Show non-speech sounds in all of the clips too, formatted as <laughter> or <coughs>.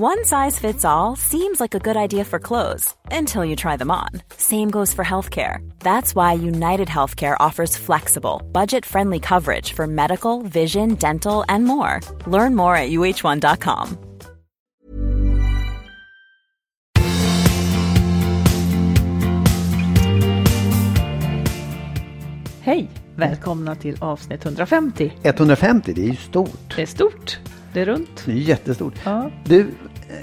One size fits all seems like a good idea for clothes until you try them on. Same goes for healthcare. That's why United Healthcare offers flexible, budget friendly coverage for medical, vision, dental, and more. Learn more at uh1.com. Hej! Välkomna till avsnitt 150. 150, det är ju stort. Det är stort, det är runt. Det är jättestort. Ja. Du,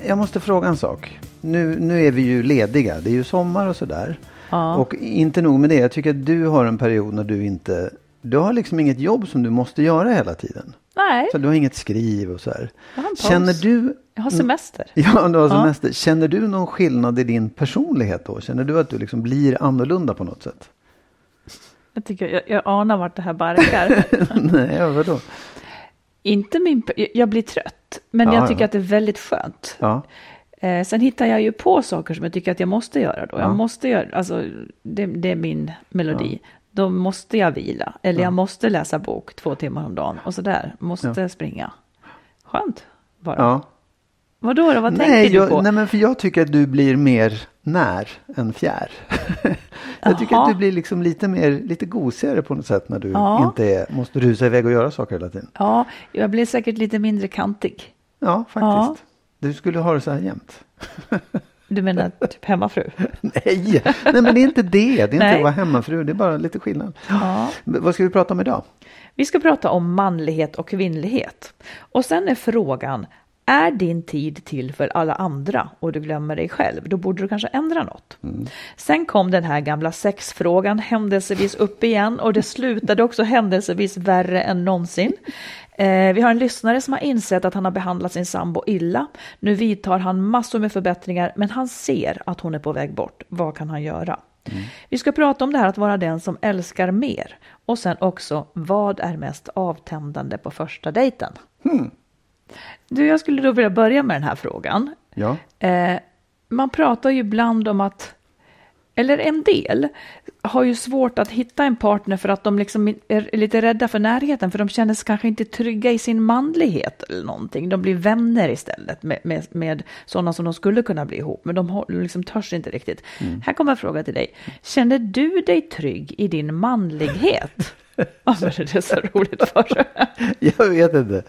jag måste fråga en sak. Nu, nu är vi ju lediga, det är ju sommar och sådär. Ja. Och inte nog med det, jag tycker att du har en period när du inte... Du har liksom inget jobb som du måste göra hela tiden. Nej, Så du har inget skriv och så här. Känner du... jag har semester. <laughs> Ja, du har Ja. semester. Känner du någon skillnad i din personlighet då? Känner du att du liksom blir annorlunda på något sätt? Jag, tycker, jag, jag anar vart det här barkar. <laughs> Nej, vadå? Inte min, jag- jag blir trött, men Ja, jag tycker ja. att det är väldigt skönt. Ja, Eh, sen hittar jag ju på saker som jag tycker att jag måste göra då. Ja. Jag måste göra, alltså det, det är min melodi. Då måste jag vila, eller jag måste läsa bok två timmar om dagen och sådär. Måste springa. Skönt bara. Vadå då, vad nej, tänker du jag, på? Nej, men för jag tycker att du blir mer när än fjär. <laughs> jag tycker Jaha. att du blir liksom lite mer, lite gosigare på något sätt när du Ja. inte är, måste rusa iväg och göra saker hela tiden. Ja, jag blir säkert lite mindre kantig. Ja, faktiskt. Du skulle ha det så här jämt. <laughs> Du menar typ hemmafru? <laughs> nej, nej, men det är inte det. Det är inte att vara hemmafru. Det är bara lite skillnad. Ja. Vad ska vi prata om idag? Vi ska prata om manlighet och kvinnlighet. Och sen är frågan, är din tid till för alla andra och du glömmer dig själv? Då borde du kanske ändra något. Sen kom den här gamla sexfrågan händelsevis upp igen och det slutade också händelsevis värre än någonsin. Eh, vi har en lyssnare som har insett att han har behandlat sin sambo illa. Nu vidtar han massor med förbättringar men han ser att hon är på väg bort. Vad kan han göra? Vi ska prata om det här att vara den som älskar mer. Och sen också, vad är mest avtändande på första dejten? Du, jag skulle då vilja börja med den här frågan. Ja. Eh, man pratar ju ibland om att, eller en del, har ju svårt att hitta en partner för att de liksom är lite rädda för närheten, för de känner sig kanske inte trygga i sin manlighet eller någonting. De blir vänner istället med, med, med sådana som de skulle kunna bli ihop, men de har- liksom törs inte riktigt. Här kommer en fråga till dig. Känner du dig trygg i din manlighet? Varför är det så roligt för? <laughs> Jag vet inte.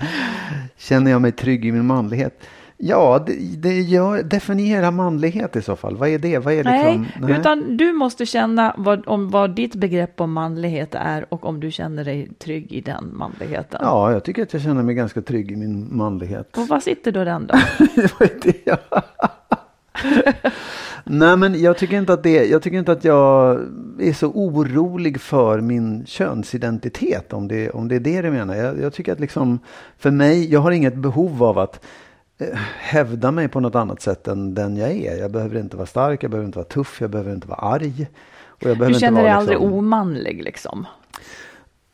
Känner jag mig trygg i min manlighet? Ja, det, det gör, definiera manlighet i så fall. Vad är det? Vad är liksom, Nej, utan du måste känna vad, om vad ditt begrepp om manlighet är och om du känner dig trygg i den manligheten. Ja, jag tycker att jag känner mig ganska trygg i min manlighet. Och vad sitter då den då? <laughs> det var det jag... <laughs> Nej, men jag tycker, inte att det, jag tycker inte att jag är så orolig för min könsidentitet, om det, om det är det du menar. Jag, jag tycker att liksom, för mig, jag har inget behov av att eh, hävda mig på något annat sätt än den jag är. Jag behöver inte vara stark, jag behöver inte vara tuff, jag behöver inte vara arg. Och jag behöver Du känner dig vara aldrig liksom- omanlig liksom?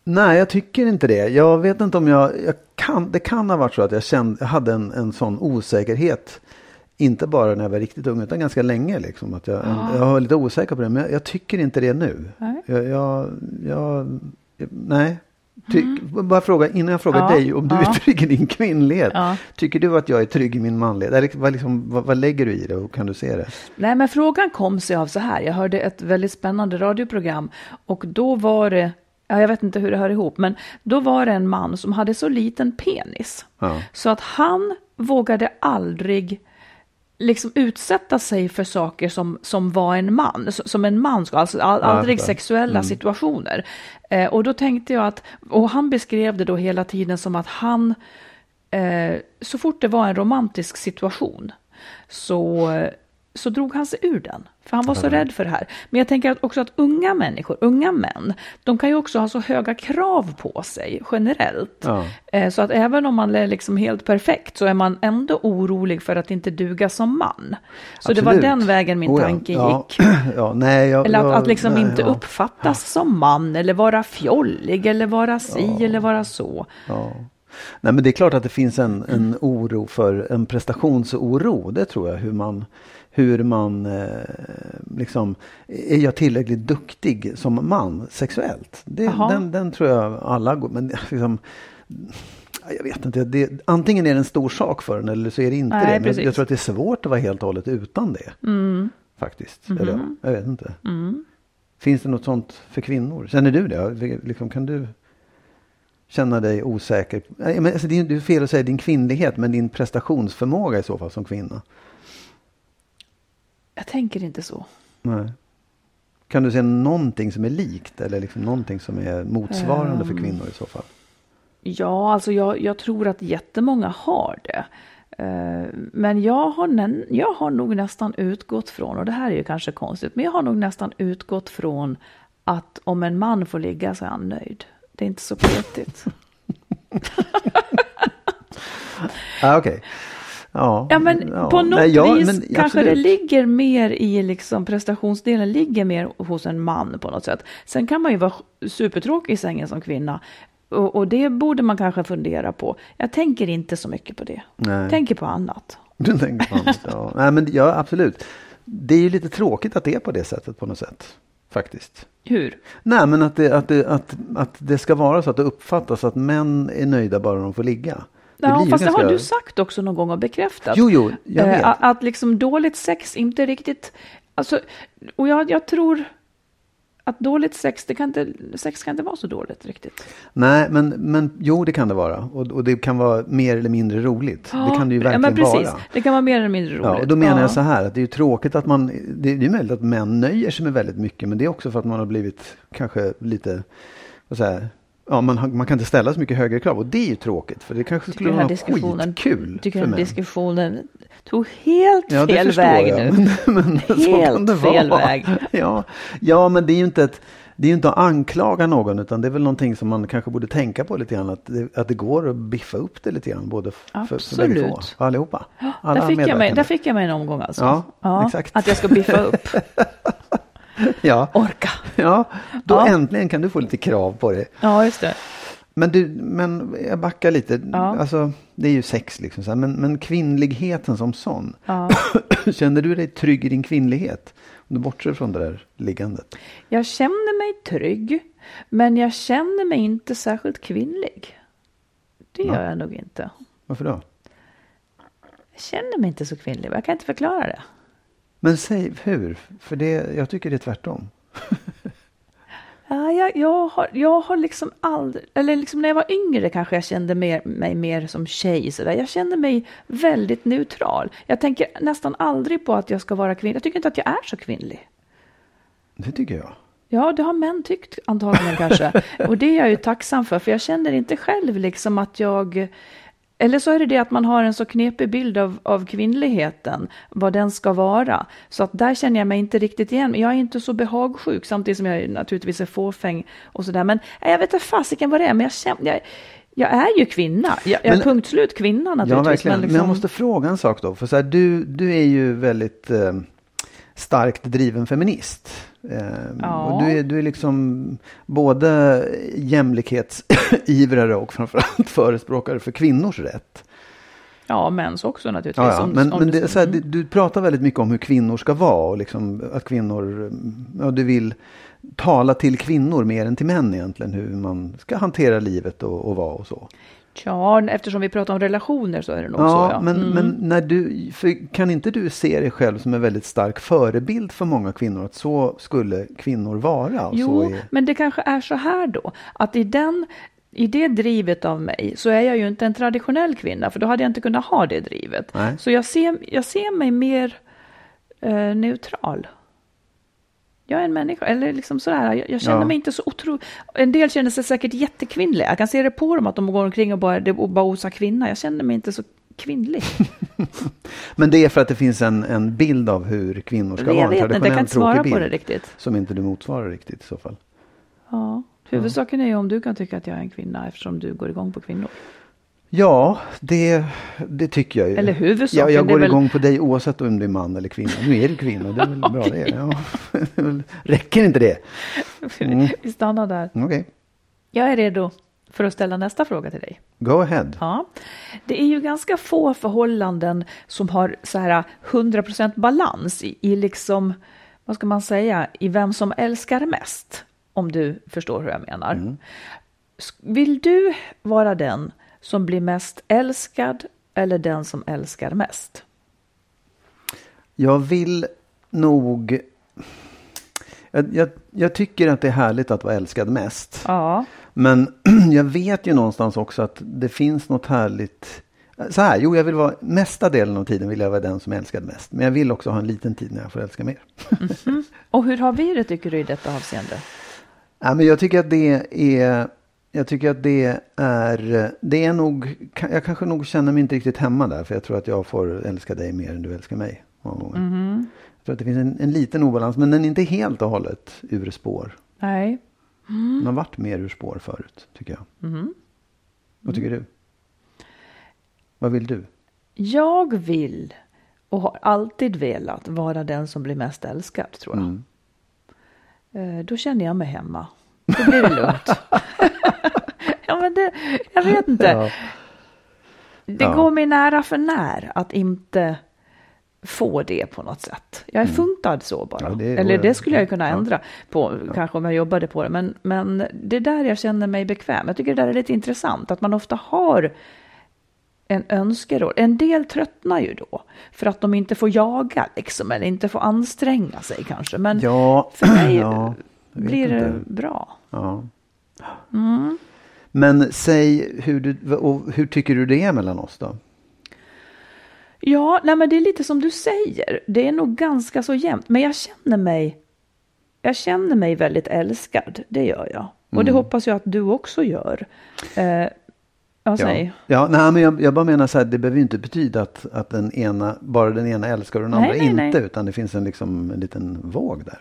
Nej, jag tycker inte det. Jag vet inte om jag, jag kan, det kan ha varit så att jag kände, jag hade en, en sån osäkerhet. Inte bara när jag var riktigt ung, utan ganska länge. Liksom, att jag, jag var lite osäker på det, men jag, jag tycker inte det nu. Nej. Jag, jag, jag, nej. Ty, Bara fråga, innan jag frågar Mm. Ja, dig om du ja. är trygg i din kvinnlighet. Ja. Tycker du att jag är trygg i min manlighet? Eller vad, liksom, vad, vad lägger du i det och kan du se det? Nej, men frågan kom sig av så här. Jag hörde ett väldigt spännande radioprogram och då var det, ja, jag vet inte hur det hör ihop, men då var det en man som hade så liten penis så att han vågade aldrig liksom utsätta sig för saker som, som var en man, som en man ska, alltså all, aldrig sexuella situationer. Eh, och då tänkte jag att, och han beskrev det då hela tiden som att han, eh, så fort det var en romantisk situation, så, så drog han sig ur den. För han var så rädd för det här. Men jag tänker också att unga människor, unga män, de kan ju också ha så höga krav på sig generellt. Eh, Så att även om man är liksom helt perfekt så är man ändå orolig för att inte duga som man. Så det var Absolut. den vägen min Oh ja. tanke ja. gick. <clears throat> ja, nej, jag, Eller att, jag, att liksom nej, inte uppfattas som man eller vara fjollig eller vara si eller vara så. Nej, men det är klart att det finns en, en oro för en prestationsoro. Det tror jag. Hur man, hur man eh, liksom, är jag tillräckligt duktig som man sexuellt? Det, den, den tror jag alla går, men liksom, jag vet inte, det, antingen är det en stor sak för en eller så är det inte Nej, det. Men jag, precis. jag tror att det är svårt att vara helt och hållet utan det. Faktiskt. Eller, Mm-hmm. jag vet inte. Finns det något sånt för kvinnor? Känner du det? Liksom, kan du känna dig osäker? Men, alltså, det är fel att säga din kvinnlighet, men din prestationsförmåga i så fall som kvinna. Jag tänker inte så. Nej. Kan du se någonting som är likt eller liksom någonting som är motsvarande Ehm. för kvinnor i så fall? Ja, alltså jag, jag tror att jättemånga har det. Eh, Men jag har, jag har nog nästan utgått från, och det här är ju kanske konstigt, men jag har nog nästan utgått från att om en man får ligga så är han nöjd. Det är inte så petigt. <laughs> Ah, Okej. Ja, Ja, men på något Nej, ja, vis kanske det absolut. ligger mer i liksom prestationsdelen, ligger mer hos en man på något sätt. Sen kan man ju vara supertråkig i sängen som kvinna. Och, och det borde man kanske fundera på. Jag tänker inte så mycket på det. Nej. Tänker på annat. Du tänker på annat, ja. <laughs> Nej, men ja, absolut. Det är ju lite tråkigt att det är på det sättet på något sätt. Faktiskt. Hur? Nej, men att det, att, det, att, att det ska vara så att det uppfattas att män är nöjda bara de får ligga. Ja, fast det har du sagt också någon gång och bekräftat. Jo, jo, jag Eh, vet. att, att liksom dåligt sex inte riktigt... Alltså, och jag, jag tror att dåligt sex, det kan inte, sex kan inte vara så dåligt riktigt. Nej, men, men jo, det kan det vara. Och, och det kan vara mer eller mindre roligt. det kan det ju ja, verkligen men precis. vara. Det kan vara mer eller mindre roligt. Ja, och då menar Ja. jag så här att det är ju tråkigt att man, det, det är möjligt att män nöjer sig med väldigt mycket, men det är också för att man har blivit kanske lite, vad säger ja man, man kan inte ställa så mycket högre krav och det är ju tråkigt för det kanske skulle här vara skitkul tycker den män. diskussionen tog helt Ja, fel väg jag, nu. <laughs> Men, men Helt fel vara. väg. Ja, ja, men det är ju inte ett, det är ju inte att anklaga någon utan det är väl någonting som man kanske borde tänka på lite grann. Att det, att det går att biffa upp det lite grann både för, för bägge två. För allihopa. Alla Där fick, jag mig, där fick jag mig en omgång alltså. Ja, exakt. Att jag ska biffa upp. <laughs> Ja, Orka. <laughs> ja, då Ja. äntligen kan du få lite krav på dig. Ja, just det. Men du, men jag backar lite. Ja. Alltså, det är ju sex liksom. Så men, men kvinnligheten som sån. Ja. <coughs> Känner du dig trygg i din kvinnlighet? Om du bortser från det där liggandet. Jag känner mig trygg, men jag känner mig inte särskilt kvinnlig. Det gör jag nog inte. Varför då? Jag känner mig inte så kvinnlig, jag kan inte förklara det. Men säg hur? För det, jag tycker det är tvärtom. <laughs> Ja, jag, jag, har, jag har liksom aldrig, eller liksom när jag var yngre kanske jag kände mer, mig mer som tjej. Så där. Jag kände mig väldigt neutral. Jag tänker nästan aldrig på att jag ska vara kvinnlig. Jag tycker inte att jag är så kvinnlig. Det tycker jag. Ja, det har män tyckt antagligen kanske. <laughs> Och det är jag ju tacksam för, för jag känner inte själv liksom att jag... Eller så är det det att man har en så knepig bild av, av kvinnligheten, vad den ska vara. Så att där känner jag mig inte riktigt igen. Men jag är inte så behagsjuk, samtidigt som jag naturligtvis är fåfäng och sådär. Men nej, jag vet inte fasiken vad det är, men jag känner... Jag, jag är ju kvinna. Jag, jag är Men- punkt slut kvinna Ja, naturligtvis. verkligen. Men, liksom- jag måste fråga en sak då. För så här, du, du är ju väldigt eh, starkt driven feminist. Eh, Ja. och du, är, du är liksom både jämlikhetsivrare och framförallt <laughs> förespråkare för kvinnors rätt. Ja, mäns också naturligtvis. Ja, ja. Om- Men, om men du- det, så här, mm. du, du pratar väldigt mycket om hur kvinnor ska vara och liksom att kvinnor, ja, du vill tala till kvinnor mer än till män egentligen, hur man ska hantera livet och, och vara och så. Ja, eftersom vi pratar om relationer så är det nog så. Ja, Ja. men, Mm. men när du, för kan inte du se dig själv som en väldigt stark förebild för många kvinnor? Att så skulle kvinnor vara? Och så Jo, är, men det kanske är så här då, att i den i det drivet av mig så är jag ju inte en traditionell kvinna, för då hade jag inte kunnat ha det drivet. Nej. Så jag ser, jag ser mig mer eh, neutral. Jag är en människa, eller liksom sådär, jag, jag känner Ja. mig inte så otroligt... En del känner sig säkert jättekvinnliga. Jag kan se det på dem att de går omkring och bara, det, och bara osar kvinna. Jag känner mig inte så kvinnlig. <laughs> Men det är för att det finns en, en bild av hur kvinnor ska jag vara. En vet inte, jag kan traditionell svara tråkig på det bild riktigt. Som inte du motsvarar riktigt i så fall. Ja. Huvudsaken är ju om du kan tycka att jag är en kvinna eftersom du går igång på kvinnor. Ja, det, det tycker jag ju. Eller huvudsaken, Ja, jag går väl- igång på dig oavsett om du är man eller kvinna. Nu är du kvinna, det är väl bra det. Ja. <laughs> Räcker inte det? Mm. Vi stannar där. Okej, Jag är redo för att ställa nästa fråga till dig. go ahead. Ja. Det är ju ganska få förhållanden som har så här 100% balans i, i liksom, vad ska man säga, i vem som älskar mest. Om du förstår hur jag menar. S- Vill du vara den som blir mest älskad eller den som älskar mest? Jag vill nog... Jag, jag, jag tycker att det är härligt att vara älskad mest. Ja, Men <clears throat> jag vet ju någonstans också att det finns något härligt. Så här, jo, jag vill vara mesta delen av tiden vill jag vara den som är älskad mest. Men jag vill också ha en liten tid när jag får älska mer. och hur har vi det tycker du i detta avseende? Ja, men jag tycker att det är... Jag tycker att det är... Det är nog... Jag kanske nog känner mig inte riktigt hemma där. För jag tror att jag får älska dig mer än du älskar mig. Många gånger. Jag tror att det finns en, en liten obalans. Men den är inte helt och hållet ur spår. Nej, Den har varit mer ur spår förut, tycker jag. Vad tycker du? Vad vill du? jag vill och har alltid velat vara den som blir mest älskad tror jag. Mm. Eh, Då känner jag mig hemma. Då blir det lugnt. <laughs> ja, men det, jag vet inte. Ja. Det Ja. går mig nära för när att inte få det på något sätt. Jag är funtad så bara. Mm. Ja, det- Eller det skulle jag kunna ändra på, kanske om jag jobbade på det. Men, men det är där jag känner mig bekväm. Jag tycker det där är lite intressant, att man ofta har en önskeroll. En del tröttnar ju då, för att de inte får jaga liksom, eller inte får anstränga sig kanske. Men Ja, för mig <clears throat> ja, blir det inte. bra. Ja. Mm. Men säg, hur, du, och hur tycker du det är mellan oss då? Ja, nej men det är lite som du säger. Det är nog ganska så jämnt. Men jag känner mig, jag känner mig väldigt älskad. Det gör jag. Och Mm. det hoppas jag att du också gör. Eh, ja, säg. ja nej, men jag, jag bara menar så här, det behöver ju inte betyda att, att den ena, bara den ena älskar och den Nej, andra nej, inte. nej. Mm. Utan det finns en, liksom, en liten våg där.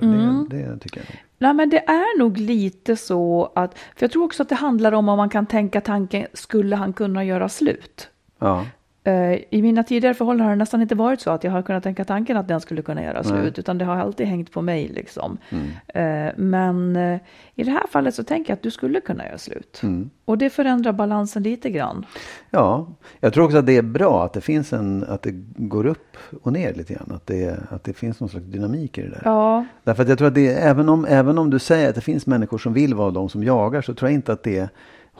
Det, det tycker jag. Nej, men det är nog lite så att, för jag tror också att det handlar om om man kan tänka tanken, skulle han kunna göra slut? Ja. Eh, I mina tidigare förhållanden har det nästan inte varit så att jag har kunnat tänka tanken att den skulle kunna göra slut, utan det har alltid hängt på mig liksom. Eh, Men eh, i det här fallet så tänker jag att du skulle kunna göra slut. Och det förändrar balansen lite grann. ja, jag tror också att det är bra att det finns en, att det går upp och ner lite grann. Att det, att det finns någon slags dynamik i det där. Ja, Därför att jag tror att det, även om, även om du säger att det finns människor som vill vara de som jagar så tror jag inte att det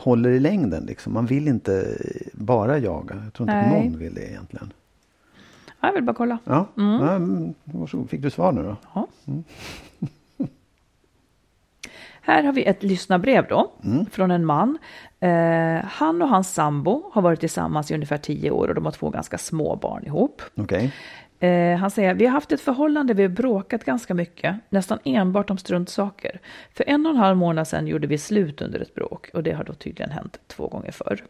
håller i längden. Liksom. Man vill inte bara jaga. Jag tror inte Nej. någon vill det egentligen. jag vill bara kolla. Ja, ja mm, varsågod. Fick du svar nu då? Ja. <laughs> Här har vi ett lyssnarbrev då, från en man. Eh, han och hans sambo har varit tillsammans i ungefär tio år och de har två ganska små barn ihop. Okej. Eh, han säger, vi har haft ett förhållande, vi har bråkat ganska mycket, nästan enbart om struntsaker. För en och en halv månad sedan gjorde vi slut under ett bråk och det har då tydligen hänt två gånger förr.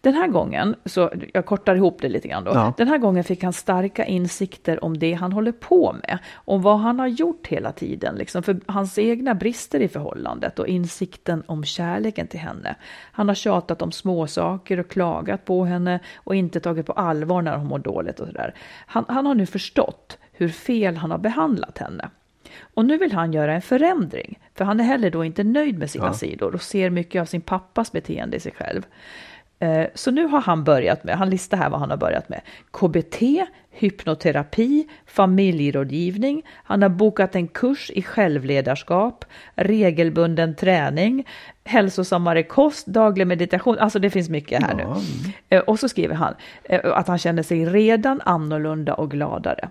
Den här gången, så jag kortar ihop det lite grann då. Ja. Den här gången fick han starka insikter om det han håller på med. Om vad han har gjort hela tiden. Liksom, för hans egna brister i förhållandet och insikten om kärleken till henne. Han har tjatat om små saker och klagat på henne och inte tagit på allvar när hon mår dåligt och sådär. Han, han har nu förstått hur fel han har behandlat henne. Och nu vill han göra en förändring, för han är heller då inte nöjd med sina Ja. sidor och ser mycket av sin pappas beteende i sig själv. Eh, Så nu har han börjat med, han listar här vad han har börjat med. KBT, hypnoterapi, familjerådgivning. Han har bokat en kurs i självledarskap, regelbunden träning, hälsosammare kost, daglig meditation. Alltså det finns mycket här Ja. nu. Eh, Och så skriver han eh, att han känner sig redan annorlunda och gladare.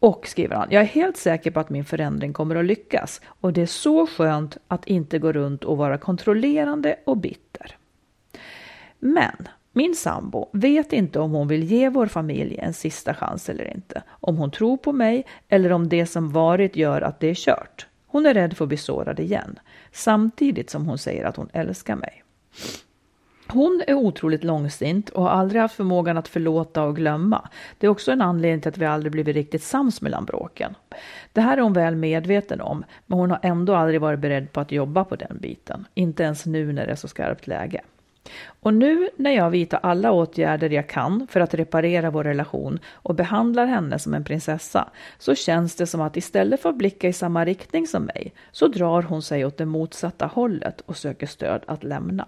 Och skriver han, jag är helt säker på att min förändring kommer att lyckas. Och det är så skönt att inte gå runt och vara kontrollerande och bitter. Men min sambo vet inte om hon vill ge vår familj en sista chans eller inte. Om hon tror på mig eller om det som varit gör att det är kört. Hon är rädd för att bli sårad igen, samtidigt som hon säger att hon älskar mig. Hon är otroligt långsint och har aldrig haft förmågan att förlåta och glömma. Det är också en anledning till att vi aldrig blivit riktigt sams mellan bråken. Det här är hon väl medveten om, men hon har ändå aldrig varit beredd på att jobba på den biten. Inte ens nu när det är så skarpt läge. Och nu när jag vidtar alla åtgärder jag kan för att reparera vår relation och behandlar henne som en prinsessa så känns det som att istället för att blicka i samma riktning som mig så drar hon sig åt det motsatta hållet och söker stöd att lämna.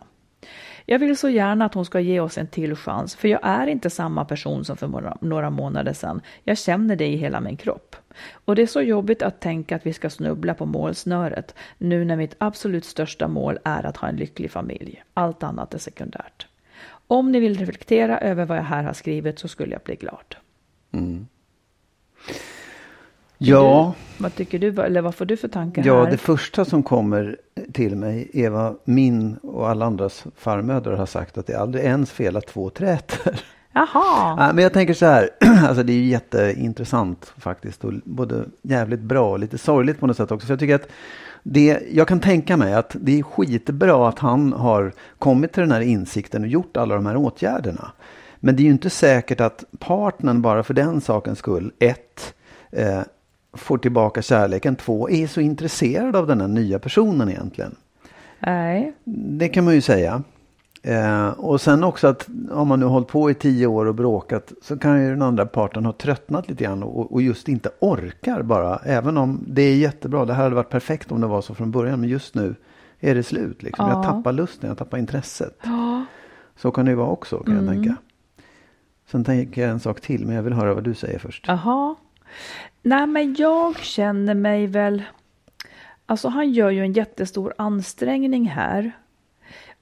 Jag vill så gärna att hon ska ge oss en till chans, för jag är inte samma person som för några månader sedan. Jag känner det i hela min kropp. Och det är så jobbigt att tänka att vi ska snubbla på målsnöret, nu när mitt absolut största mål är att ha en lycklig familj. Allt annat är sekundärt. Om ni vill reflektera över vad jag här har skrivit så skulle jag bli glad. Mm. Ja. Du, vad tycker du, eller vad får du för tankar ja, här? det första som kommer till mig är vad min och alla andras farmödrar har sagt att det är aldrig ens fel att två träter. Jaha. Ja, men jag tänker så här, <clears throat> alltså det är ju jätteintressant faktiskt och både jävligt bra och lite sorgligt på något sätt också. Så jag tycker att det, jag kan tänka mig att det är skitbra att han har kommit till den här insikten och gjort alla de här åtgärderna. Men det är ju inte säkert att partnern bara för den sakens skull, ett, eh, får tillbaka kärleken, två, är så intresserad av den här nya personen egentligen. Nej. Det kan man ju säga. Eh, och sen också att om man nu hållit på i tio år och bråkat så kan ju den andra parten ha tröttnat lite grann och, och, just inte orkar bara. Även om det är jättebra, det här hade varit perfekt om det var så från början, men just nu är det slut. Liksom. Ja. Jag tappar lusten, jag tappar intresset. Ja. Så kan det ju vara också kan mm. jag tänka. Sen tänker jag en sak till, men jag vill höra vad du säger först. Jaha. Nej, men jag känner mig väl... Alltså han gör ju en jättestor ansträngning här.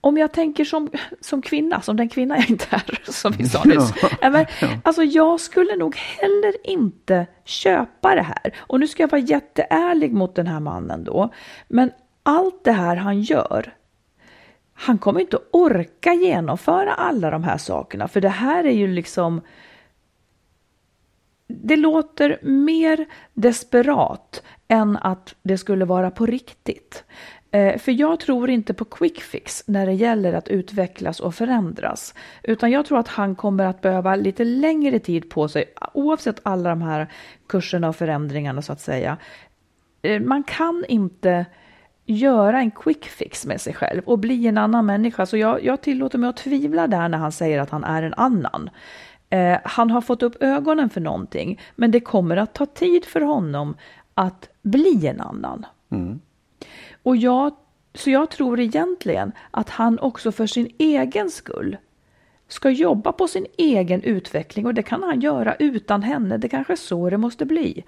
Om jag tänker som, som kvinna, som den kvinna jag inte är, <laughs> som vi sa nyss. Ja. Alltså jag skulle nog heller inte köpa det här. Och nu ska jag vara jätteärlig mot den här mannen då. Men allt det här han gör, han kommer inte orka genomföra alla de här sakerna. För det här är ju liksom det låter mer desperat än att det skulle vara på riktigt. Eh, för jag tror inte på quick fix när det gäller att utvecklas och förändras. Utan jag tror att han kommer att behöva lite längre tid på sig oavsett alla de här kurserna och förändringarna så att säga. Eh, man kan inte göra en quick fix med sig själv och bli en annan människa. Så jag, jag tillåter mig att tvivla där när han säger att han är en annan. Eh, han har fått upp ögonen för någonting, men det kommer att ta tid för honom att bli en annan. Mm. Och jag, så jag tror egentligen att han också för sin egen skull ska jobba på sin egen utveckling och det kan han göra utan henne. Det kanske är så det måste bli.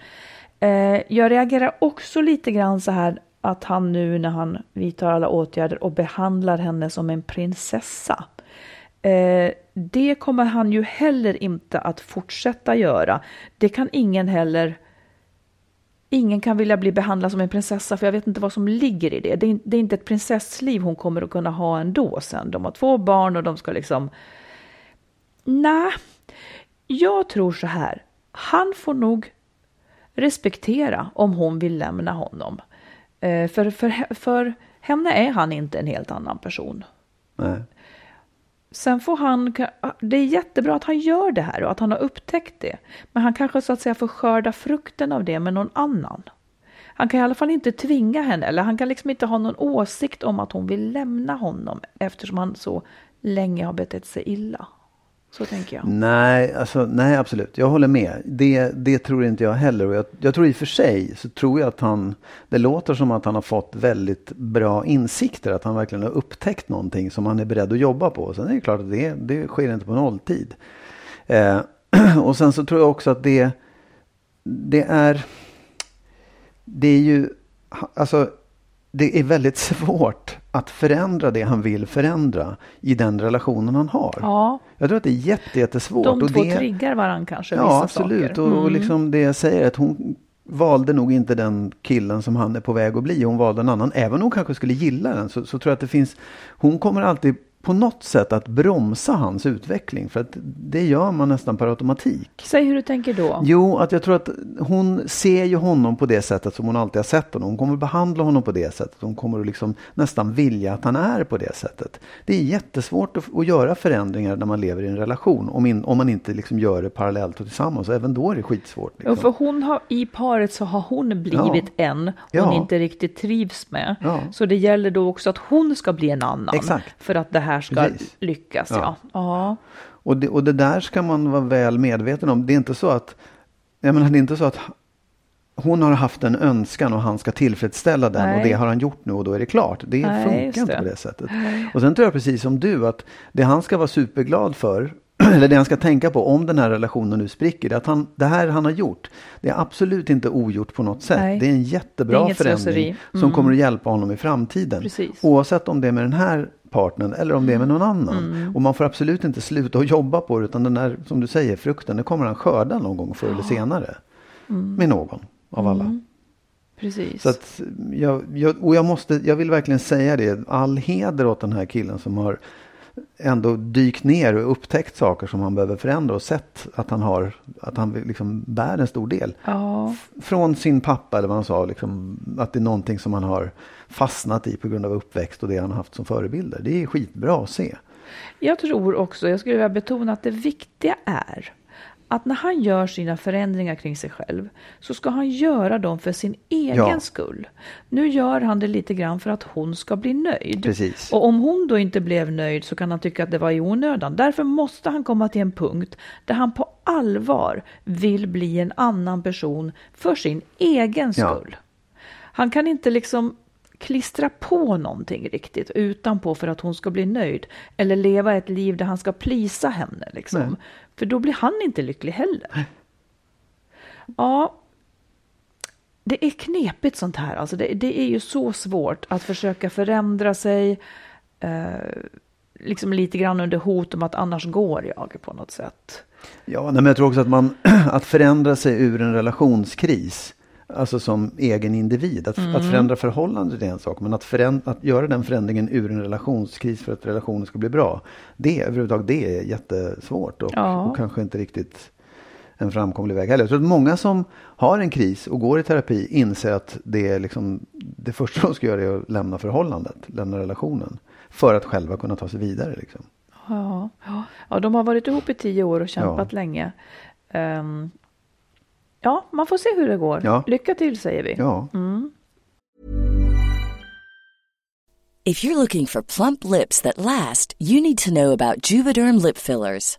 Eh, jag reagerar också lite grann så här att han nu när han vidtar alla åtgärder och behandlar henne som en prinsessa. Eh, det kommer han ju heller inte att fortsätta göra. Det kan ingen heller Ingen kan vilja bli behandlad som en prinsessa för jag vet inte vad som ligger i det. Det är, det är inte ett prinsessliv hon kommer att kunna ha ändå sen. De har två barn och de ska liksom... Nej, jag tror så här. Han får nog respektera om hon vill lämna honom. Eh, för, för, för henne är han inte en helt annan person. Nej. Sen får han, det är jättebra att han gör det här och att han har upptäckt det. Men han kanske så att säga får skörda frukten av det med någon annan. Han kan i alla fall inte tvinga henne, eller han kan liksom inte ha någon åsikt om att hon vill lämna honom eftersom han så länge har betett sig illa. Så tänker jag. Nej, alltså, nej absolut. Jag håller med. Det, det tror inte jag heller. Och jag, jag tror i och för sig så tror jag att han, det låter som att han har fått väldigt bra insikter. Att han verkligen har upptäckt någonting som han är beredd att jobba på. Sen är det klart att det, det sker inte på nolltid. Eh, <clears throat> och sen så tror jag också att det, det är, det är ju, alltså det är väldigt <laughs> svårt att förändra det han vill förändra i den relationen han har. Ja. Jag tror att det är jättesvårt. De två det... triggar varandra kanske. Ja, absolut. Mm. Och, och liksom det jag säger att hon valde nog inte den killen som han är på väg att bli. Hon valde en annan. Även om hon kanske skulle gilla den så, så tror jag att det finns. Hon kommer alltid på något sätt att bromsa hans utveckling. För att det gör man nästan per automatik. Säg hur du tänker då. Jo, att jag tror att hon ser ju honom på det sättet som hon alltid har sett honom. Hon kommer behandla honom på det sättet. Hon kommer liksom nästan vilja att han är på det sättet. Det är jättesvårt att, att göra förändringar när man lever i en relation. Om, in, om man inte liksom gör det parallellt och tillsammans. Även då är det skitsvårt. Liksom. Ja, för hon har, I paret så har hon blivit Ja. en hon Ja. inte riktigt trivs med. Ja. Så det gäller då också att hon ska bli en annan. Exakt. För att det här ska Precis. lyckas. Ja. Ja. Och det, och det där ska man vara väl medveten om. Det är inte så att, jag menar, det är inte så att hon har haft en önskan och han ska tillfredsställa den och Nej. det har han gjort nu och då är det klart. Det Nej, funkar inte det. på det sättet. Och sen tror jag precis som du att det han ska vara superglad för <clears throat> eller det han ska tänka på om den här relationen nu spricker, det är att han, det här han har gjort, det är absolut inte ogjort på något sätt. Nej. Det är en är jättebra inget förändring slöseri. som Mm. kommer att hjälpa honom i framtiden. Precis. Oavsett om det är med den här partnern eller om det är med någon annan. Mm. Och man får absolut inte sluta att jobba på det utan den där, som du säger, frukten, den kommer han skörda någon gång förr eller senare. Mm. Med någon av alla. Precis. Så att jag, jag, och jag, måste, jag vill verkligen säga det, all heder åt den här killen som har ändå dykt ner och upptäckt saker som han behöver förändra och sett att han har, att han liksom bär en stor del. ja. Från sin pappa eller vad han sa, liksom, att det är någonting som han har fastnat i på grund av uppväxt och det han har haft som förebilder. Det är skitbra att se. Jag tror också, jag skulle vilja betona att det viktiga är att när han gör sina förändringar kring sig själv så ska han göra dem för sin egen Ja. skull. Nu gör han det lite grann för att hon ska bli nöjd. Precis. Och om hon då inte blev nöjd så kan han tycka att det var i onödan. Därför måste han komma till en punkt där han på allvar vill bli en annan person för sin egen Ja. skull. Han kan inte liksom klistra på någonting riktigt utanpå för att hon ska bli nöjd. Eller leva ett liv där han ska plisa henne. Liksom. Nej. För då blir han inte lycklig heller. Ja, det är knepigt sånt här. Alltså det, det är ju så svårt att försöka förändra sig. Eh, liksom lite grann under hot om att annars går jag på något sätt. Ja, men jag tror också att man, <clears throat> att förändra sig ur en relationskris, alltså som egen individ, att, Mm. att förändra förhållandet är en sak, men att, föränd, att göra den förändringen ur en relationskris för att relationen ska bli bra, det överhuvudtaget, det är jättesvårt och, Ja. och kanske inte riktigt en framkomlig väg heller. Jag tror att många som har en kris och går i terapi inser att det, är liksom, det första de ska göra är att lämna förhållandet, lämna relationen, för att själva kunna ta sig vidare. Liksom. Ja, ja. ja, de har varit ihop i tio år och kämpat Ja. länge. Ehm, ja, man får se hur det går. Ja. Lycka till säger vi. Ja. If you're looking for plump lips that last, you need to know about Juvederm lip fillers.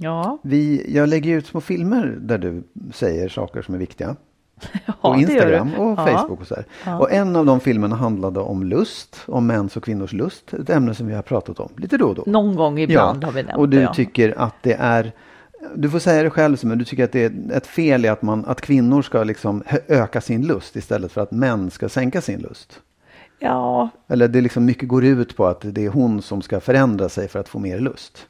Ja, vi, jag lägger ut små filmer där du säger saker som är viktiga. <laughs> på det gör Instagram och Ja. Facebook och så här. Och en av de filmerna handlade om lust, om mäns och kvinnors lust. Ett ämne som vi har pratat om lite då och då. Någon gång ibland har vi nämnt och du det. Ja. tycker att det är du får säga det själv, men du tycker att det är ett fel i att, man, att kvinnor ska liksom öka sin lust istället för att män ska sänka sin lust. ja, Eller det liksom mycket går ut på att det är hon som ska förändra sig för att få mer lust.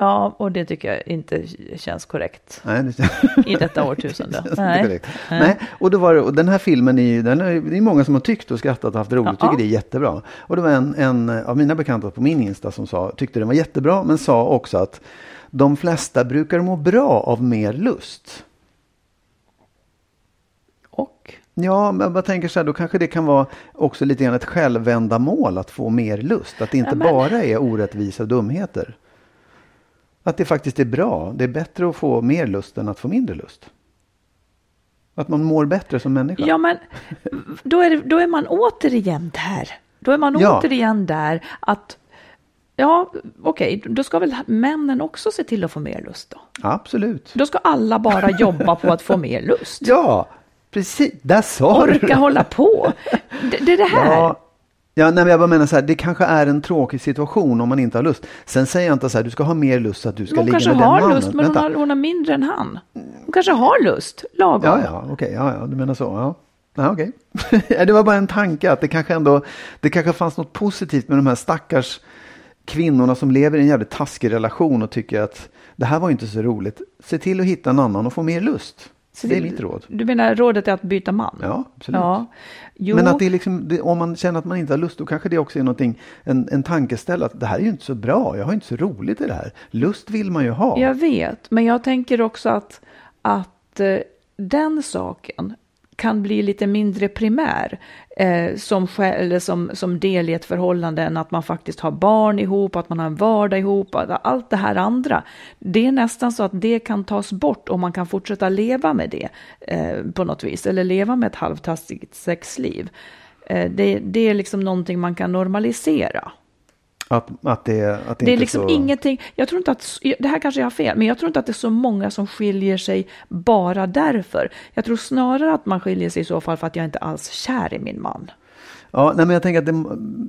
Ja, och det tycker jag inte känns korrekt Nej, det, i detta årtusende. <laughs> känns inte Nej. Nej, och, då var det, och den här filmen, är, ju- den är, det är många som har tyckt och skrattat och haft roligt, Ja. tycker det är jättebra. Och det var en, en av mina bekanta på min Insta som sa, tyckte den var jättebra, men sa också att de flesta brukar må bra av mer lust. Och? Ja, men jag tänker så här, då kanske det kan vara också lite grann ett självändamål att få mer lust. Att det inte Ja, men- bara är orättvisa dumheter. Att det faktiskt är bra. Det är bättre att få mer lust än att få mindre lust. Att man mår bättre som människa. Ja, men då är, det, då är man återigen där. Då är man Ja. återigen där att, ja, okej, då ska väl männen också se till att få mer lust då? Absolut. Då ska alla bara <laughs> jobba på att få mer lust. Ja, precis. Där sa du Orka hålla på. Det, det är det här. Ja, ja nej, men jag bara menar så här, det kanske är en tråkig situation om man inte har lust. Sen säger jag inte så här, du ska ha mer lust så att du ska hon ligga kanske med den har mannen. lust, men hon har, hon har mindre än han. Hon kanske har lust, lagom. Ja, ja, okej, ja, ja, du menar så. Ja. Ja. <laughs> Ja, det var bara en tanke att det kanske ändå, det kanske fanns något positivt med de här stackars kvinnorna som lever i en jävligt taskig relation och tycker att det här var inte så roligt. Se till att hitta en annan och få mer lust. Så det är mitt råd. Du menar rådet är att byta man? Ja, absolut. Ja. Men att det är liksom, det, om man känner att man inte har lust, då kanske det också är någonting, en, en tankeställare att det här är ju inte så bra, jag har inte så roligt i det här. Lust vill man ju ha. Jag vet, men jag tänker också att, att eh, den saken kan bli lite mindre primär eh, som, eller som, som del i ett förhållande än att man faktiskt har barn ihop, att man har en vardag ihop, allt det här andra. Det är nästan så att det kan tas bort och man kan fortsätta leva med det eh, på något vis, eller leva med ett halvtaskigt sexliv. Eh, det, det är liksom någonting man kan normalisera. Att, att det, att det, Det är liksom så... ingenting, jag tror inte att, det här kanske jag har fel, men jag tror inte att det är så många som skiljer sig bara därför. Jag tror snarare att man skiljer sig i så fall för att jag inte alls är kär i min man. Ja, nej, men jag tänker att det,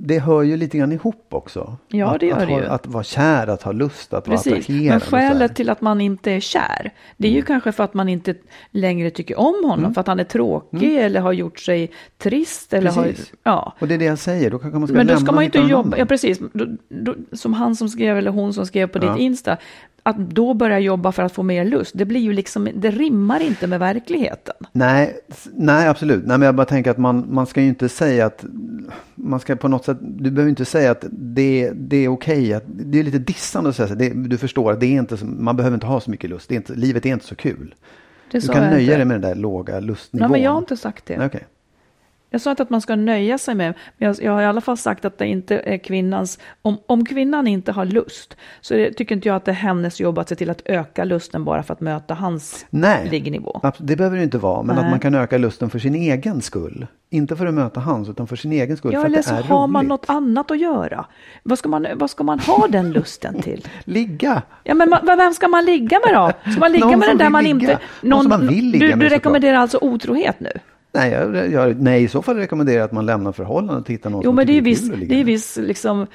det hör ju lite grann ihop också. Ja, att, det gör att, det ju. att vara kär, att ha lust, att vara Precis, attraherad. men skälet till att man inte är kär, det är ju kanske för att man inte längre tycker om honom, Mm. för att han är tråkig eller har gjort sig trist. Eller har, Precis. ja. Och det är det jag säger, då kanske man ska Men då ska man ju inte jobba, ja precis, då, då, som han som skrev eller hon som skrev på Ja. ditt Insta, att då börja jobba för att få mer lust, det blir ju liksom, det rimmar inte med verkligheten. Nej, nej, absolut. Nej, men jag bara tänker att man, man ska ju inte säga att man ska på något sätt, du behöver inte säga att det, det är okej. att det är lite dissande att säga så. Det, du förstår att det är inte, så- man behöver inte ha så mycket lust. Det är inte, livet är inte så kul. Det Du kan nöja inte. dig med den där låga lustnivån. Nej, men jag har inte sagt det. Nej, okej. Jag sa inte att man ska nöja sig med, men jag, jag har i alla fall sagt att det inte är kvinnans, om, om kvinnan inte har lust, så det, tycker inte jag att det är hennes jobb att se till att öka lusten bara för att möta hans Nej, liggnivå. det behöver det inte vara. Men Nej. att man kan öka lusten för sin egen skull. Inte för att möta hans, utan för sin egen skull. Ja, eller så har man roligt. något annat att göra. Vad ska man, vad ska man ha den lusten till? <laughs> Ligga! Ja, men ma- vem ska man ligga med då? Ska man <laughs> ligga Någon med den där man ligga. inte... Någon som man vill ligga du, med, du såklart. rekommenderar alltså otrohet nu? Nej, jag, jag, nej, i så fall rekommenderar jag att man lämnar förhållandet och hittar någon Jo, som men det är viss, det är viss liksom,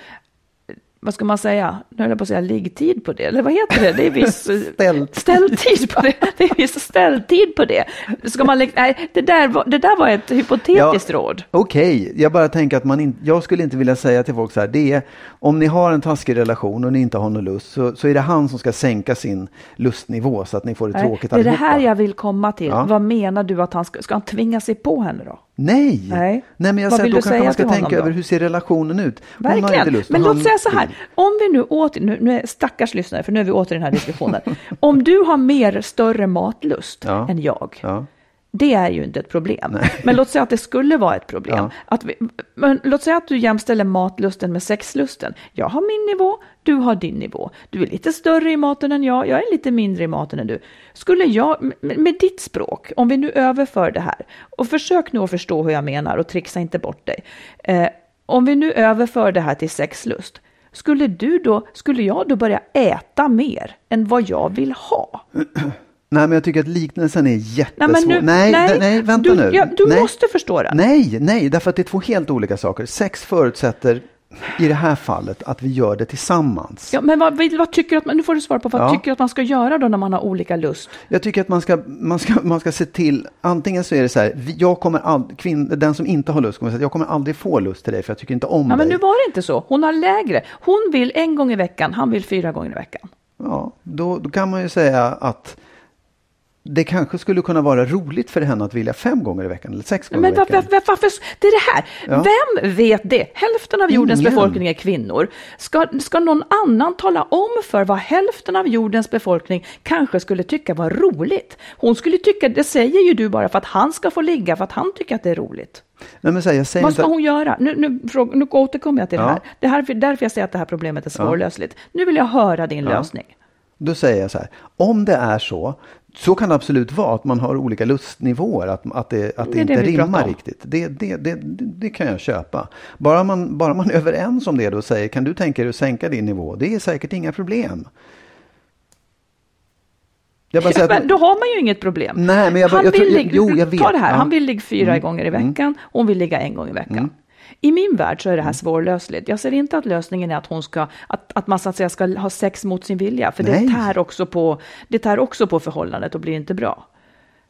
vad ska man säga, nu höll jag på att säga liggtid på det, eller vad heter det? Det är viss Ställt. ställtid på det. Det är viss ställtid på det. Ska man, lägga- nej, det där, var, det där var ett hypotetiskt råd. Okej, jag bara tänker att man in, jag skulle inte vilja säga till folk så här, det är om ni har en taskig relation och ni inte har någon lust så, så är det han som ska sänka sin lustnivå så att ni får det Nej, tråkigt det är det allihopa. här jag vill komma till. Ja. Vad menar du att han ska, ska han tvinga sig på henne då? Nej! Nej. men jag Vad säger att då du kanske man ska tänka då? över hur ser relationen ut. Hon Verkligen. lust Men låt säga så här, om vi nu åter, nu, nu är stackars lyssnare, för nu är vi åter i den här diskussionen. om du har mer större matlust Ja. än jag, Ja. Det är ju inte ett problem. Men låt säga att det skulle vara ett problem. Ja. Att vi, men låt säga att du jämställer matlusten med sexlusten. Jag har min nivå, du har din nivå. Du är lite större i maten än jag, jag är lite mindre i maten än du. Skulle jag, med, med ditt språk, om vi nu överför det här, och försök nu att förstå hur jag menar och trixa inte bort dig. Eh, om vi nu överför det här till sexlust, skulle du då, skulle jag då börja äta mer än vad jag vill ha? <clears throat> Nej, men jag tycker att liknelsen är jättesvår. Nej, men nu, nej, nej, nej, vänta du, nu. Ja, du nej. måste förstå det. Nej, nej, därför att det är två helt olika saker. Sex förutsätter i det här fallet att vi gör det tillsammans. Ja, men vad, vad tycker att man, nu får du svara på vad Ja. tycker du att man ska göra då när man har olika lust? Jag tycker att man ska, man ska, man ska se till, antingen så är det så här, jag kommer ald, kvinn, den som inte har lust kommer säga, jag kommer aldrig få lust till dig för jag tycker inte om Ja, men dig. nu var det inte så. Hon har lägre. Hon vill en gång i veckan, han vill fyra gånger i veckan. Ja, då, då kan man ju säga att det kanske skulle kunna vara roligt för henne att vilja fem gånger i veckan eller sex gånger Men i veckan. varför, varför, det är det här. Ja. Vem vet det? Hälften av jordens Ingen. befolkning är kvinnor. Ska, ska någon annan tala om för vad hälften av jordens befolkning kanske skulle tycka var roligt? Hon skulle tycka, det säger ju du bara för att han ska få ligga, för att han tycker att det är roligt. Nej, men så här, jag säger Vad inte, ska hon göra? Nu, nu, fråga, nu återkommer jag till Ja. det här. Det här är därför jag säger att det här problemet är svårlösligt. Nu vill jag höra din lösning. Då säger jag så här, om det är så, så kan det absolut vara att man har olika lustnivåer, att, att det, att det, Det det inte pratar rimmar riktigt. Det, det, det, det, det kan jag köpa. Bara man, bara man är överens om det då och säger, kan du tänka dig att sänka din nivå? Det är säkert inga problem. Jag bara <laughs> Ja, säger att- men då har man ju inget problem. Nej, men jag bara- han jag vill jag- ligga, jo, jag vet. Ta det här, Ja. Mm. han vill ligga fyra gånger i veckan, hon vill ligga en gång i veckan. I min värld så är det Mm. här svårlösligt. Jag ser inte att lösningen är att hon ska, att, att man så att säga ska ha sex mot sin vilja, för det tär, också på, det tär också på förhållandet och blir inte bra.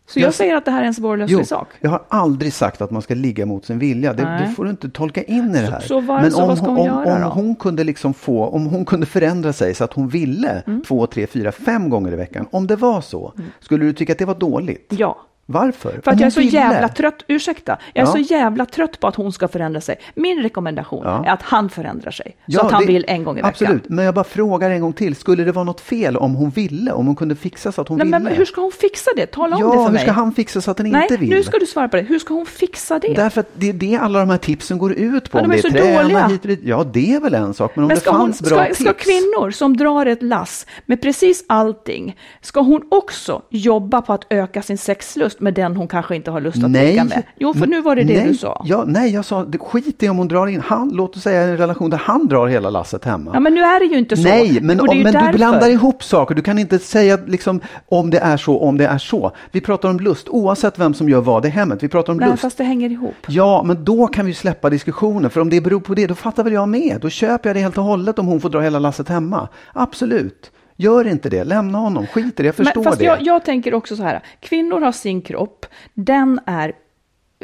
Så Jag jag säger att det här är en svårlöslig Jo, sak. jag har aldrig sagt att man ska ligga mot sin vilja. Det, det får du inte tolka in i det här. så var- så vad ska hon om, göra om då? hon kunde liksom få, om hon kunde förändra sig så att hon ville Mm. två, tre, fyra, fem gånger i veckan. Om det var så, skulle du tycka att det var dåligt? Ja. Varför? För att jag är så ville. jävla trött, ursäkta, jag är Ja. så jävla trött på att hon ska förändra sig. Min rekommendation Ja. är att han förändrar sig, så Ja, att han det- vill en gång i veckan. Absolut, men jag bara frågar en gång till. Skulle det vara något fel om hon ville? Om hon kunde fixa så att hon Nej, ville? men hur ska hon fixa det? Tala om ja, det för hur mig. ska han fixa så att han Nej, inte vill? nu ska du svara på det. Hur ska hon fixa det? Därför att det är det alla de här tipsen går ut på. Ja, de om är så träna dåliga. hit. Ja, det är väl en sak. Men om Men det ska, hon, fanns bra ska, tips. ska kvinnor som drar ett lass med precis allting, ska hon också jobba på att öka sin sexlust med den hon kanske inte har lust att ligga med? Jo, för nu var det det nej. du sa. Ja, nej, jag sa det, skit i om hon drar in, han, låt oss säga en relation där han drar hela lasset hemma. Ja, men nu är det ju inte så. Nej, men, om, men du blandar ihop saker. Du kan inte säga liksom, om det är så, om det är så. Vi pratar om lust, oavsett vem som gör vad i hemmet. Vi pratar om Nej, lust. fast det hänger ihop. Ja, men då kan vi släppa diskussionen. För om det beror på det, då fattar väl jag med. Då köper jag det helt och hållet om hon får dra hela lasset hemma. Absolut. Gör inte det, lämna honom, skit i det, jag förstår Men, fast det. jag, jag tänker också så här, kvinnor har sin kropp, den är